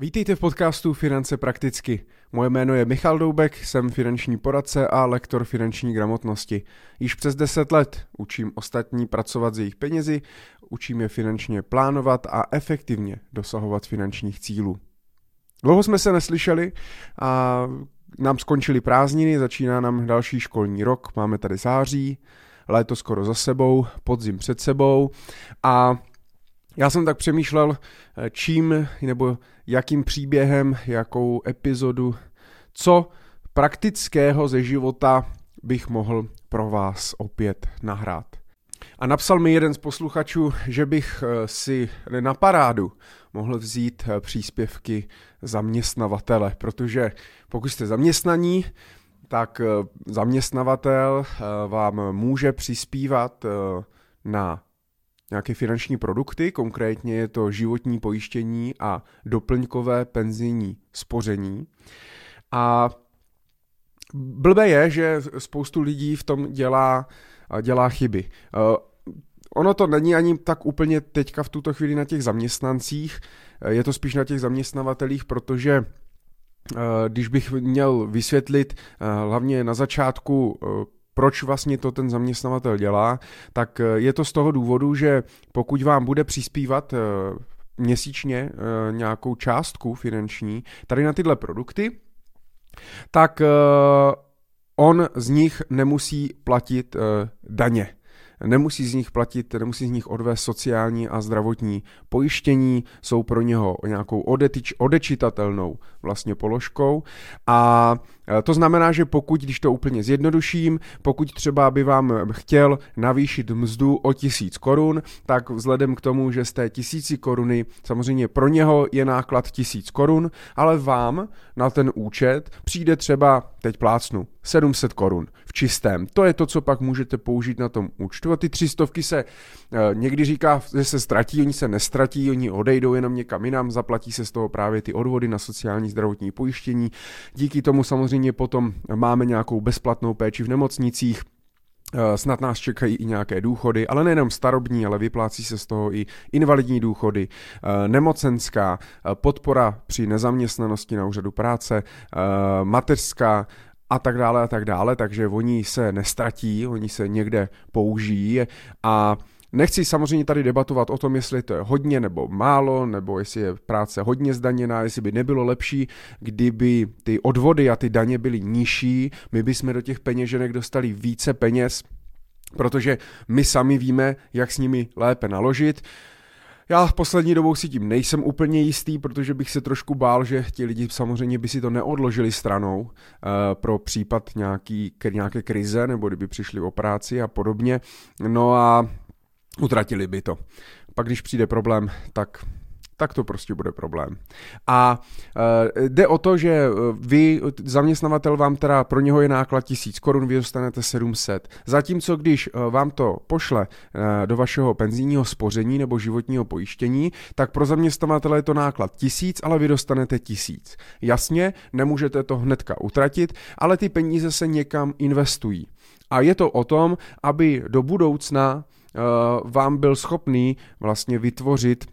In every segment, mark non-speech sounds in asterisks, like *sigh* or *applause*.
Vítejte v podcastu Finance prakticky. Moje jméno je Michal Doubek, jsem finanční poradce a lektor finanční gramotnosti. Již přes 10 let učím ostatní pracovat s jejich penězi, učím je finančně plánovat a efektivně dosahovat finančních cílů. Dlouho jsme se neslyšeli a nám skončily prázdniny, začíná nám další školní rok, máme tady září, léto skoro za sebou, podzim před sebou a já jsem tak přemýšlel, eh, čím nebo jakým příběhem, jakou epizodu, co praktického ze života bych mohl pro vás opět nahrát. A napsal mi jeden z posluchačů, že bych eh, si na parádu mohl vzít eh, příspěvky zaměstnavatele, protože pokud jste zaměstnaní, tak zaměstnavatel vám může přispívat na nějaké finanční produkty, konkrétně je to životní pojištění a doplňkové penzijní spoření. A blbé je, že spoustu lidí v tom dělá, dělá chyby. Eh, ono to není ani tak úplně teďka v tuto chvíli na těch zaměstnancích, eh, je to spíš na těch zaměstnavatelích, protože eh, když bych měl vysvětlit hlavně na začátku, proč vlastně to ten zaměstnavatel dělá, tak eh, je to z toho důvodu, že pokud vám bude přispívat eh, měsíčně eh, nějakou částku finanční tady na tyhle produkty, tak on z nich nemusí platit daně. Nemusí z nich platit, nemusí z nich odvést sociální a zdravotní pojištění, jsou pro něho nějakou odetyč, odečitatelnou vlastně položkou a to znamená, že pokud, když to úplně zjednoduším, pokud třeba by vám chtěl navýšit mzdu o tisíc korun, tak vzhledem k tomu, že z té tisíci koruny samozřejmě pro něho je náklad tisíc korun, ale vám na ten účet přijde třeba, teď plácnu, 700 korun v čistém. To je to, co pak můžete použít na tom účtu a ty třistovky se eh, někdy říká, že se ztratí, oni se nestratí, oni odejdou jenom někam jinam, zaplatí se z toho právě ty odvody na sociální zdravotní pojištění. Díky tomu samozřejmě potom máme nějakou bezplatnou péči v nemocnicích, eh, Snad nás čekají i nějaké důchody, ale nejenom starobní, ale vyplácí se z toho i invalidní důchody, eh, nemocenská, podpora při nezaměstnanosti na úřadu práce, mateřská, a tak dále a tak dále, takže oni se nestratí, oni se někde použijí. A Nechci samozřejmě tady debatovat o tom, jestli to je hodně nebo málo, nebo jestli je práce hodně zdaněná, jestli by nebylo lepší, kdyby ty odvody a ty daně byly nižší, my bychom do těch peněženek dostali více peněz, protože my sami víme, jak s nimi lépe naložit. Já v poslední dobou si tím nejsem úplně jistý, protože bych se trošku bál, že ti lidi samozřejmě by si to neodložili stranou uh, pro případ nějaký, nějaké krize, nebo kdyby přišli o práci a podobně. No a utratili by to. Pak když přijde problém, tak tak to prostě bude problém. A e, jde o to, že e, vy, zaměstnavatel vám teda, pro něho je náklad 1000 korun, vy dostanete 700. Zatímco když e, vám to pošle e, do vašeho penzijního spoření nebo životního pojištění, tak pro zaměstnavatele je to náklad 1000, ale vy dostanete 1000. Jasně, nemůžete to hnedka utratit, ale ty peníze se někam investují. A je to o tom, aby do budoucna vám byl schopný vlastně vytvořit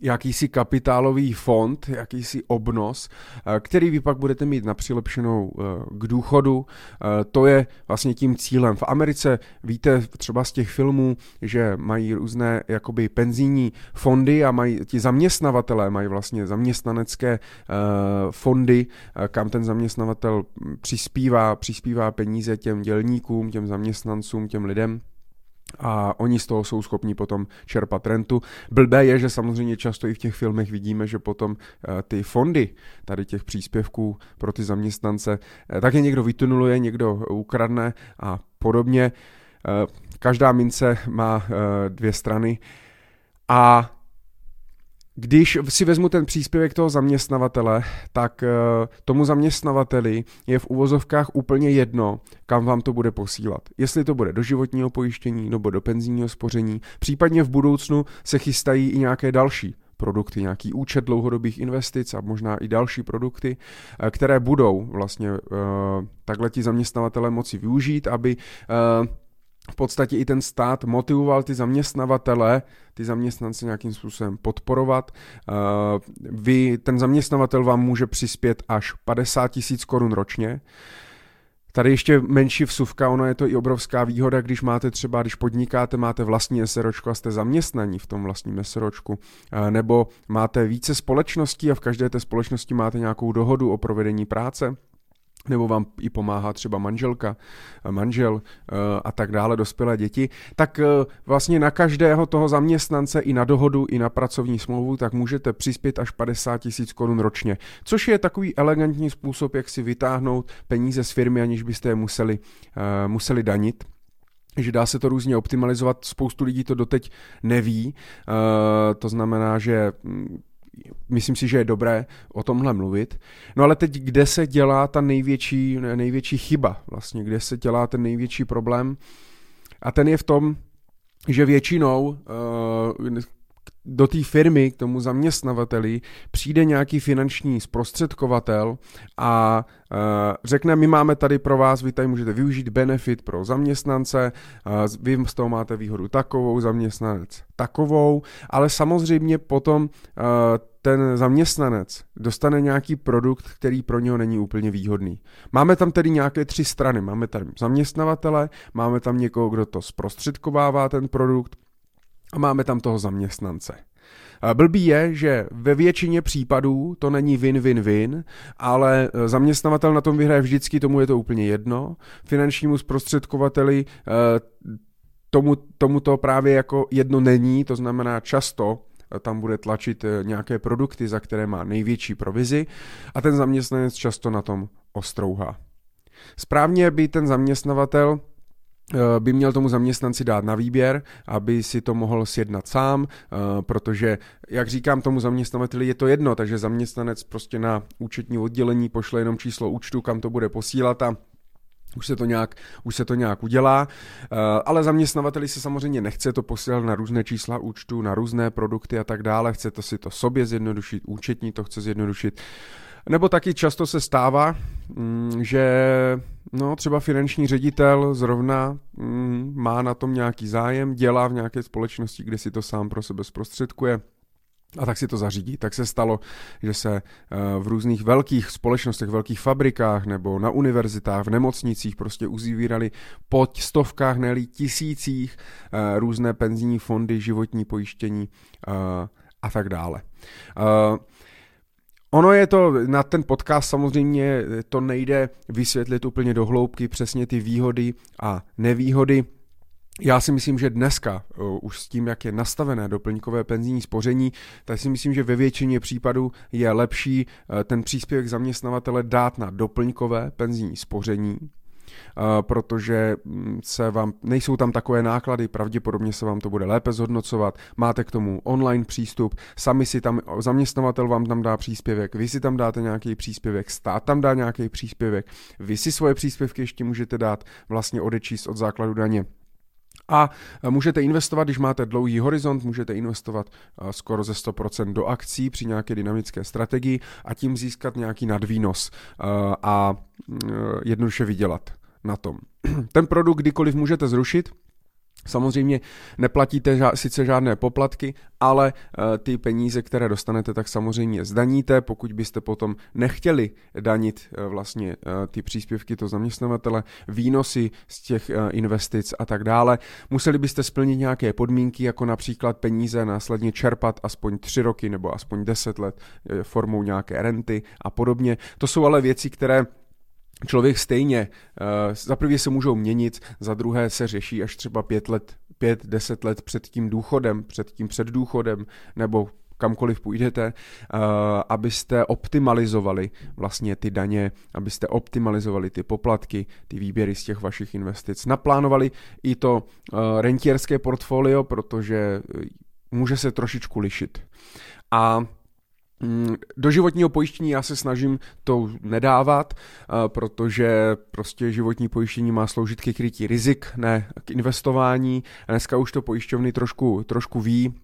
jakýsi kapitálový fond, jakýsi obnos, eh, který vy pak budete mít na přilepšenou eh, k důchodu. Eh, to je vlastně tím cílem. V Americe víte třeba z těch filmů, že mají různé jakoby penzijní fondy a mají ti zaměstnavatelé mají vlastně zaměstnanecké fondy, kam ten zaměstnavatel přispívá, přispívá peníze těm dělníkům, těm zaměstnancům, těm lidem a oni z toho jsou schopni potom čerpat rentu. Blbé je, že samozřejmě často i v těch filmech vidíme, že potom eh, ty fondy tady těch příspěvků pro ty zaměstnance eh, tak je někdo vytunuluje, někdo ukradne a podobně. Eh, každá mince má dvě strany a když si vezmu ten příspěvek toho zaměstnavatele, tak uh, tomu zaměstnavateli je v uvozovkách úplně jedno, kam vám to bude posílat. Jestli to bude do životního pojištění nebo do penzijního spoření, případně v budoucnu se chystají i nějaké další produkty, nějaký účet dlouhodobých investic a možná i další produkty, uh, které budou vlastně uh, takhle ti zaměstnavatele moci využít, aby v podstatě i ten stát motivoval ty zaměstnavatele, ty zaměstnance nějakým způsobem podporovat. Eh, vy, ten zaměstnavatel vám může přispět až 50 tisíc korun ročně. Tady ještě menší vsuvka, ono je to i obrovská výhoda, když máte třeba, když podnikáte, máte vlastní SROčko a jste zaměstnaní v tom vlastním SROčku, eh, nebo máte více společností a v každé té společnosti máte nějakou dohodu o provedení práce, nebo vám i pomáhá třeba manželka, manžel eh, a tak dále, dospělé děti, tak eh, vlastně na každého toho zaměstnance i na dohodu, i na pracovní smlouvu, tak můžete přispět až 50 tisíc korun ročně, což je takový elegantní způsob, jak si vytáhnout peníze z firmy, aniž byste je museli, eh, museli danit. Že dá se to různě optimalizovat, spoustu lidí to doteď neví, to znamená, že hm, myslím si, že je dobré o tomhle mluvit. No ale teď, kde se dělá ta největší, největší chyba vlastně, kde se dělá ten největší problém a ten je v tom, že většinou uh, do té firmy, k tomu zaměstnavateli, přijde nějaký finanční zprostředkovatel a uh, řekne, my máme tady pro vás, vy tady můžete využít benefit pro zaměstnance, uh, vy z toho máte výhodu takovou, zaměstnanec takovou, ale samozřejmě potom uh, ten zaměstnanec dostane nějaký produkt, který pro něho není úplně výhodný. Máme tam tedy nějaké tři strany. Máme tam zaměstnavatele, máme tam někoho, kdo to zprostředkovává ten produkt a máme tam toho zaměstnance. Blbý je, že ve většině případů to není win-win-win, ale e, zaměstnavatel na tom vyhraje vždycky, tomu je to úplně jedno. Finančnímu zprostředkovateli e, tomu, tomu to právě jako jedno není, to znamená často e, tam bude tlačit nějaké produkty, za které má největší provizi a ten zaměstnanec často na tom ostrouhá. Správně by ten zaměstnavatel by měl tomu zaměstnanci dát na výběr, aby si to mohl sjednat sám, eh, protože, jak říkám tomu zaměstnavateli, je to jedno, takže zaměstnanec prostě na účetní oddělení pošle jenom číslo účtu, kam to bude posílat a už se to nějak, už se to nějak udělá, eh, ale zaměstnavateli se samozřejmě nechce to posílat na různé čísla účtu, na různé produkty a tak dále, chce to si to sobě zjednodušit, účetní to chce zjednodušit. Nebo taky často se stává, mm, že no, třeba finanční ředitel zrovna mm, má na tom nějaký zájem, dělá v nějaké společnosti, kde si to sám pro sebe zprostředkuje. A tak si to zařídí. Tak se stalo, že se eh, v různých velkých společnostech, velkých fabrikách nebo na univerzitách, v nemocnicích prostě uzavírali po stovkách, ne tisících eh, různé penzijní fondy, životní pojištění eh, a tak dále. Ono je to, na ten podcast samozřejmě to nejde vysvětlit úplně do hloubky přesně ty výhody a nevýhody. Já si myslím, že dneska už s tím, jak je nastavené doplňkové penzijní spoření, tak si myslím, že ve většině případů je lepší uh, ten příspěvek zaměstnavatele dát na doplňkové penzijní spoření, protože mm, se vám, nejsou tam takové náklady, pravděpodobně se vám to bude lépe zhodnocovat, máte k tomu online přístup, sami si tam, zaměstnavatel vám tam dá příspěvek, vy si tam dáte nějaký příspěvek, stát tam dá nějaký příspěvek, vy si svoje příspěvky ještě můžete dát vlastně odečíst od základu daně. A můžete investovat, když máte dlouhý horizont, můžete investovat skoro ze 100% do akcí při nějaké dynamické strategii a tím získat nějaký nadvýnos a jednoduše vydělat na tom. *clears throat* Ten produkt kdykoliv můžete zrušit, Samozřejmě neplatíte ža- sice žádné poplatky, ale uh, ty peníze, které dostanete, tak samozřejmě zdaníte. Pokud byste potom nechtěli danit uh, vlastně uh, ty příspěvky to zaměstnavatele, výnosy z těch uh, investic a tak dále, museli byste splnit nějaké podmínky, jako například peníze následně čerpat aspoň 3 roky nebo aspoň 10 let uh, formou nějaké renty a podobně. To jsou ale věci, které člověk stejně, uh, za prvě se můžou měnit, za druhé se řeší až třeba pět let, pět, deset let před tím důchodem, před tím předdůchodem, nebo kamkoliv půjdete, uh, abyste optimalizovali vlastně ty daně, abyste optimalizovali ty poplatky, ty výběry z těch vašich investic. Naplánovali i to uh, rentierské portfolio, protože může se trošičku lišit. A do životního pojištění já se snažím to nedávat, eh, protože prostě životní pojištění má sloužit ke krytí rizik, ne k investování. Dneska už to pojišťovny trošku, trošku ví,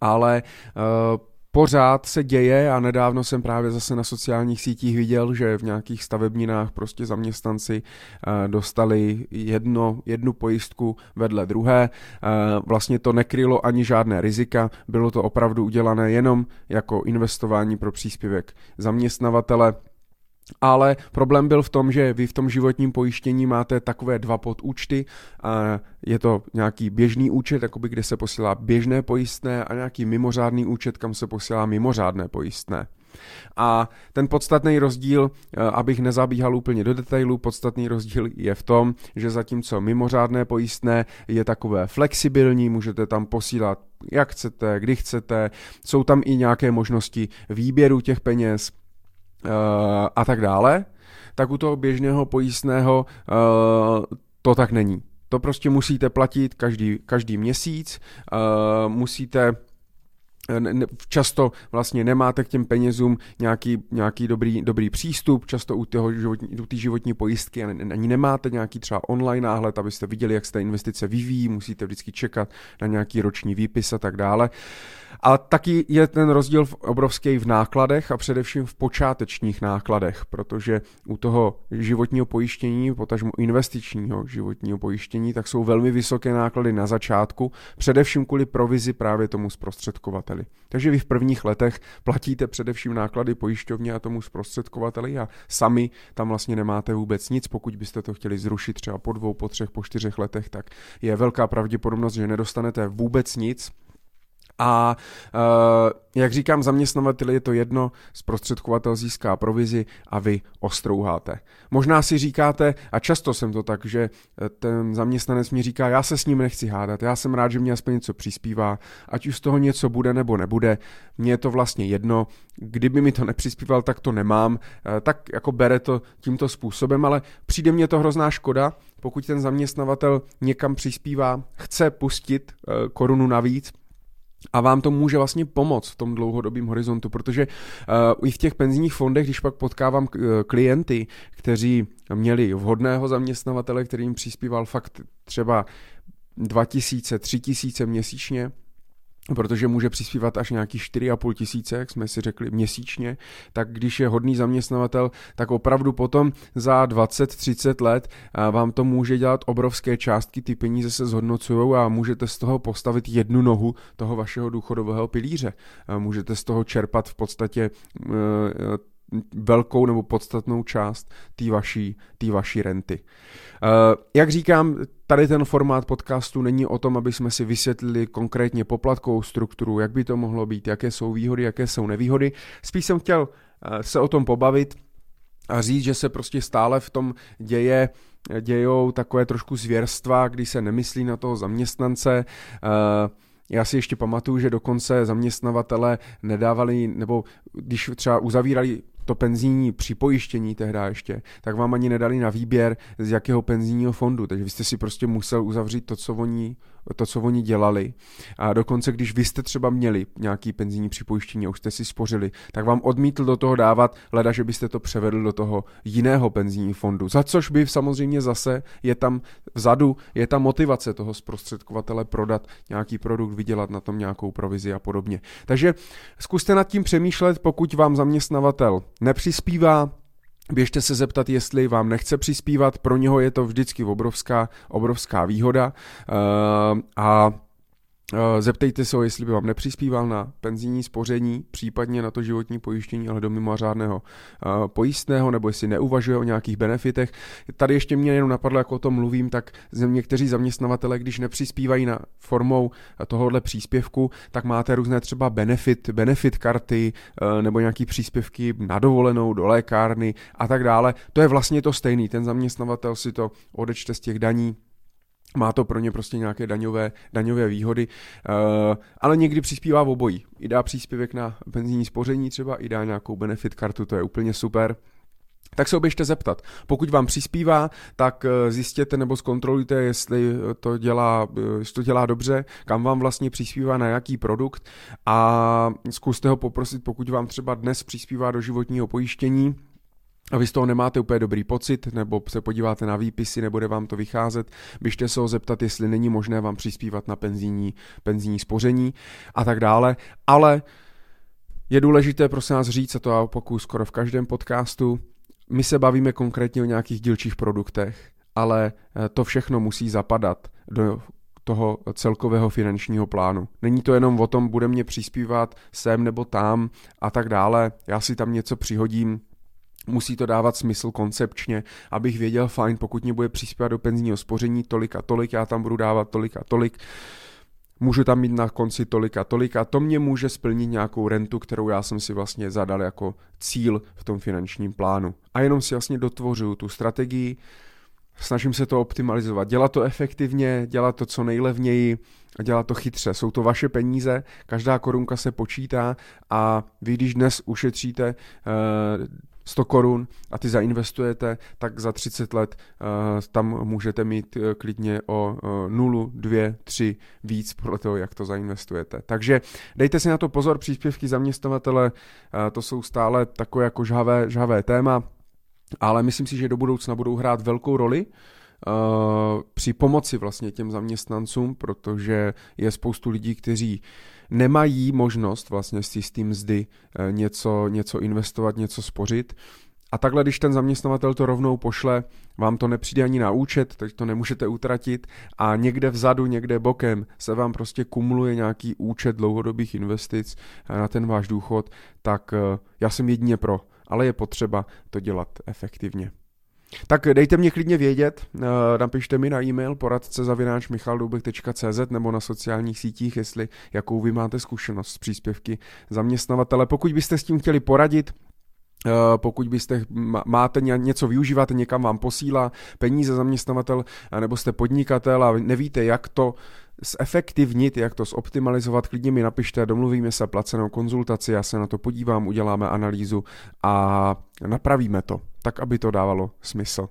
ale uh, pořád se děje a nedávno jsem právě zase na sociálních sítích viděl, že v nějakých stavebninách prostě zaměstnanci uh, dostali jedno, jednu pojistku vedle druhé. Uh, vlastně to nekrylo ani žádné rizika, bylo to opravdu udělané jenom jako investování pro příspěvek zaměstnavatele ale problém byl v tom, že vy v tom životním pojištění máte takové dva podúčty. Je to nějaký běžný účet, jakoby, kde se posílá běžné pojistné a nějaký mimořádný účet, kam se posílá mimořádné pojistné. A ten podstatný rozdíl, eh, abych nezabíhal úplně do detailů, podstatný rozdíl je v tom, že zatímco mimořádné pojistné je takové flexibilní, můžete tam posílat jak chcete, kdy chcete, jsou tam i nějaké možnosti výběru těch peněz, a tak dále, tak u toho běžného pojistného uh, to tak není. To prostě musíte platit každý, každý měsíc, uh, musíte často vlastně nemáte k těm penězům nějaký, nějaký dobrý, dobrý přístup, často u, toho životní, u té životní pojistky ani nemáte nějaký třeba online náhled, abyste viděli, jak se ta investice vyvíjí, musíte vždycky čekat na nějaký roční výpis a tak dále. A taky je ten rozdíl obrovský v nákladech a především v počátečních nákladech, protože u toho životního pojištění, potažmo investičního životního pojištění, tak jsou velmi vysoké náklady na začátku, především kvůli provizi právě tomu zprostředkovateli. Takže vy v prvních letech platíte především náklady pojišťovně a tomu zprostředkovateli a sami tam vlastně nemáte vůbec nic. Pokud byste to chtěli zrušit třeba po dvou, po třech, po čtyřech letech, tak je velká pravděpodobnost, že nedostanete vůbec nic a uh, jak říkám, zaměstnavateli je to jedno, zprostředkovatel získá provizi a vy ostrouháte. Možná si říkáte, a často jsem to tak, že eh, ten zaměstnanec mi říká, já se s ním nechci hádat, já jsem rád, že mě aspoň něco přispívá, ať už z toho něco bude nebo nebude, mně je to vlastně jedno, kdyby mi to nepřispíval, tak to nemám, eh, tak jako bere to tímto způsobem, ale přijde mně to hrozná škoda, pokud ten zaměstnavatel někam přispívá, chce pustit korunu navíc, a vám to může vlastně pomoct v tom dlouhodobém horizontu, protože uh, i v těch penzijních fondech, když pak potkávám uh, klienty, kteří měli vhodného zaměstnavatele, který jim přispíval fakt třeba 2000, 3000 měsíčně, protože může přispívat až nějaký 4,5 tisíce, jak jsme si řekli, měsíčně, tak když je hodný zaměstnavatel, tak opravdu potom za 20-30 let vám to může dělat obrovské částky, ty peníze se zhodnocují a můžete z toho postavit jednu nohu toho vašeho důchodového pilíře. Můžete z toho čerpat v podstatě e, velkou nebo podstatnou část té vaší, tý vaší renty. Jak říkám, tady ten formát podcastu není o tom, aby jsme si vysvětlili konkrétně poplatkovou strukturu, jak by to mohlo být, jaké jsou výhody, jaké jsou nevýhody. Spíš jsem chtěl uh, se o tom pobavit a říct, že se prostě stále v tom děje dějou takové trošku zvěrstva, kdy se nemyslí na toho zaměstnance. Uh, já si ještě pamatuju, že dokonce zaměstnavatele nedávali, nebo když třeba uzavírali to penzijní připojištění tehdy ještě, tak vám ani nedali na výběr, z jakého penzijního fondu. Takže vy jste si prostě musel uzavřít to, co oni to, co oni dělali. A dokonce, když vy jste třeba měli nějaký penzijní připojištění a už jste si spořili, tak vám odmítl do toho dávat, leda, že byste to převedli do toho jiného penzijního fondu. Za což by samozřejmě zase je tam vzadu, je tam motivace toho zprostředkovatele prodat nějaký produkt, vydělat na tom nějakou provizi a podobně. Takže zkuste nad tím přemýšlet, pokud vám zaměstnavatel nepřispívá, Běžte se zeptat, jestli vám nechce přispívat, pro něho je to vždycky obrovská, obrovská výhoda. Uh, a zeptejte se ho, jestli by vám nepřispíval na penzijní spoření, případně na to životní pojištění, ale do mimořádného eh, pojistného, nebo jestli neuvažuje o nějakých benefitech. Tady ještě mě jenom napadlo, jako o tom mluvím, tak někteří zaměstnavatele, když nepřispívají na formou tohohle příspěvku, tak máte různé třeba benefit, benefit karty eh, nebo nějaký příspěvky na dovolenou, do lékárny a tak dále. To je vlastně to stejný. Ten zaměstnavatel si to odečte z těch daní, má to pro ně prostě nějaké daňové, daňové výhody, uh, ale někdy přispívá v obojí. I dá příspěvek na penzijní spoření třeba, i dá nějakou benefit kartu, to je úplně super. Tak se oběžte zeptat. Pokud vám přispívá, tak eh, zjistěte nebo zkontrolujte, jestli to dělá, eh, jestli to dělá dobře, kam vám vlastně přispívá, na jaký produkt a zkuste ho poprosit, pokud vám třeba dnes přispívá do životního pojištění, a vy z toho nemáte úplně dobrý pocit, nebo se podíváte na výpisy, nebude vám to vycházet, běžte se ho zeptat, jestli není možné vám přispívat na penzijní, penzijní spoření a tak dále. Ale Je důležité prosím nás říct, a to já opakuju skoro v každém podcastu, my se bavíme konkrétně o nějakých dílčích produktech, ale eh, to všechno musí zapadat do toho celkového finančního plánu. Není to jenom o tom, bude mě přispívat sem nebo tam a tak dále, já si tam něco přihodím, musí to dávat smysl koncepčně, abych věděl, fajn, pokud mě bude přispívat do penzijního spoření tolik a tolik, já tam budu dávat tolik a tolik, můžu tam mít na konci tolik a tolik a to mě může splnit nějakou rentu, kterou já jsem si vlastně zadal jako cíl v tom finančním plánu. A jenom si vlastně dotvořuju tu strategii, snažím se to optimalizovat, dělat to efektivně, dělat to co nejlevněji a dělat to chytře. Jsou to vaše peníze, každá korunka se počítá a vy, když dnes ušetříte 100 korun a ty zainvestujete, tak za 30 let uh, tam můžete mít uh, klidně o uh, 0, 2, 3 víc podle toho, jak to zainvestujete. Takže dejte si na to pozor, příspěvky zaměstnavatele, uh, to jsou stále takové jako žhavé, žhavé téma, ale myslím si, že do budoucna budou hrát velkou roli uh, při pomoci vlastně těm zaměstnancům, protože je spoustu lidí, kteří nemají možnost vlastně z té mzdy uh, něco, něco investovat, něco spořit. A takhle, když ten zaměstnavatel to rovnou pošle, vám to nepřijde ani na účet, takže to nemůžete utratit a někde vzadu, někde bokem se vám prostě kumuluje nějaký účet dlouhodobých investic na ten váš důchod, tak já jsem jedině pro ale je potřeba to dělat efektivně. Tak dejte mě klidně vědět, eh, napište mi na e-mail poradce nebo na sociálních sítích, jestli jakou vy máte zkušenost s příspěvky zaměstnavatele. Pokud byste s tím chtěli poradit, eh, pokud byste máte něco využíváte, někam vám posílá peníze zaměstnavatel, nebo jste podnikatel a nevíte, jak to zefektivnit, jak to zoptimalizovat, klidně mi napište, domluvíme se placenou konzultaci, já se na to podívám, uděláme analýzu a napravíme to, tak aby to dávalo smysl.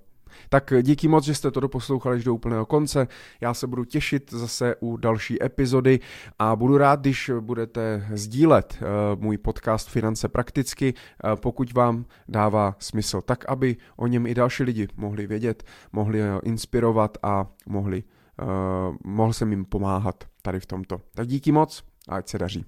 Tak díky moc, že jste to doposlouchali až do úplného konce. Já se budu těšit zase u další epizody a budu rád, když budete sdílet uh, můj podcast Finance prakticky, uh, pokud vám dává smysl, tak aby o něm i další lidi mohli vědět, mohli inspirovat a mohli uh, mohl jsem jim pomáhat tady v tomto. Tak díky moc a ať se daří.